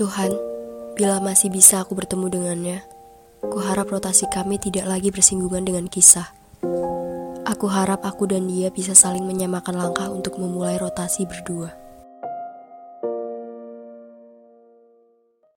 Tuhan, bila masih bisa aku bertemu dengannya, kuharap rotasi kami tidak lagi bersinggungan dengan kisah. Aku harap aku dan dia bisa saling menyamakan langkah untuk memulai rotasi berdua.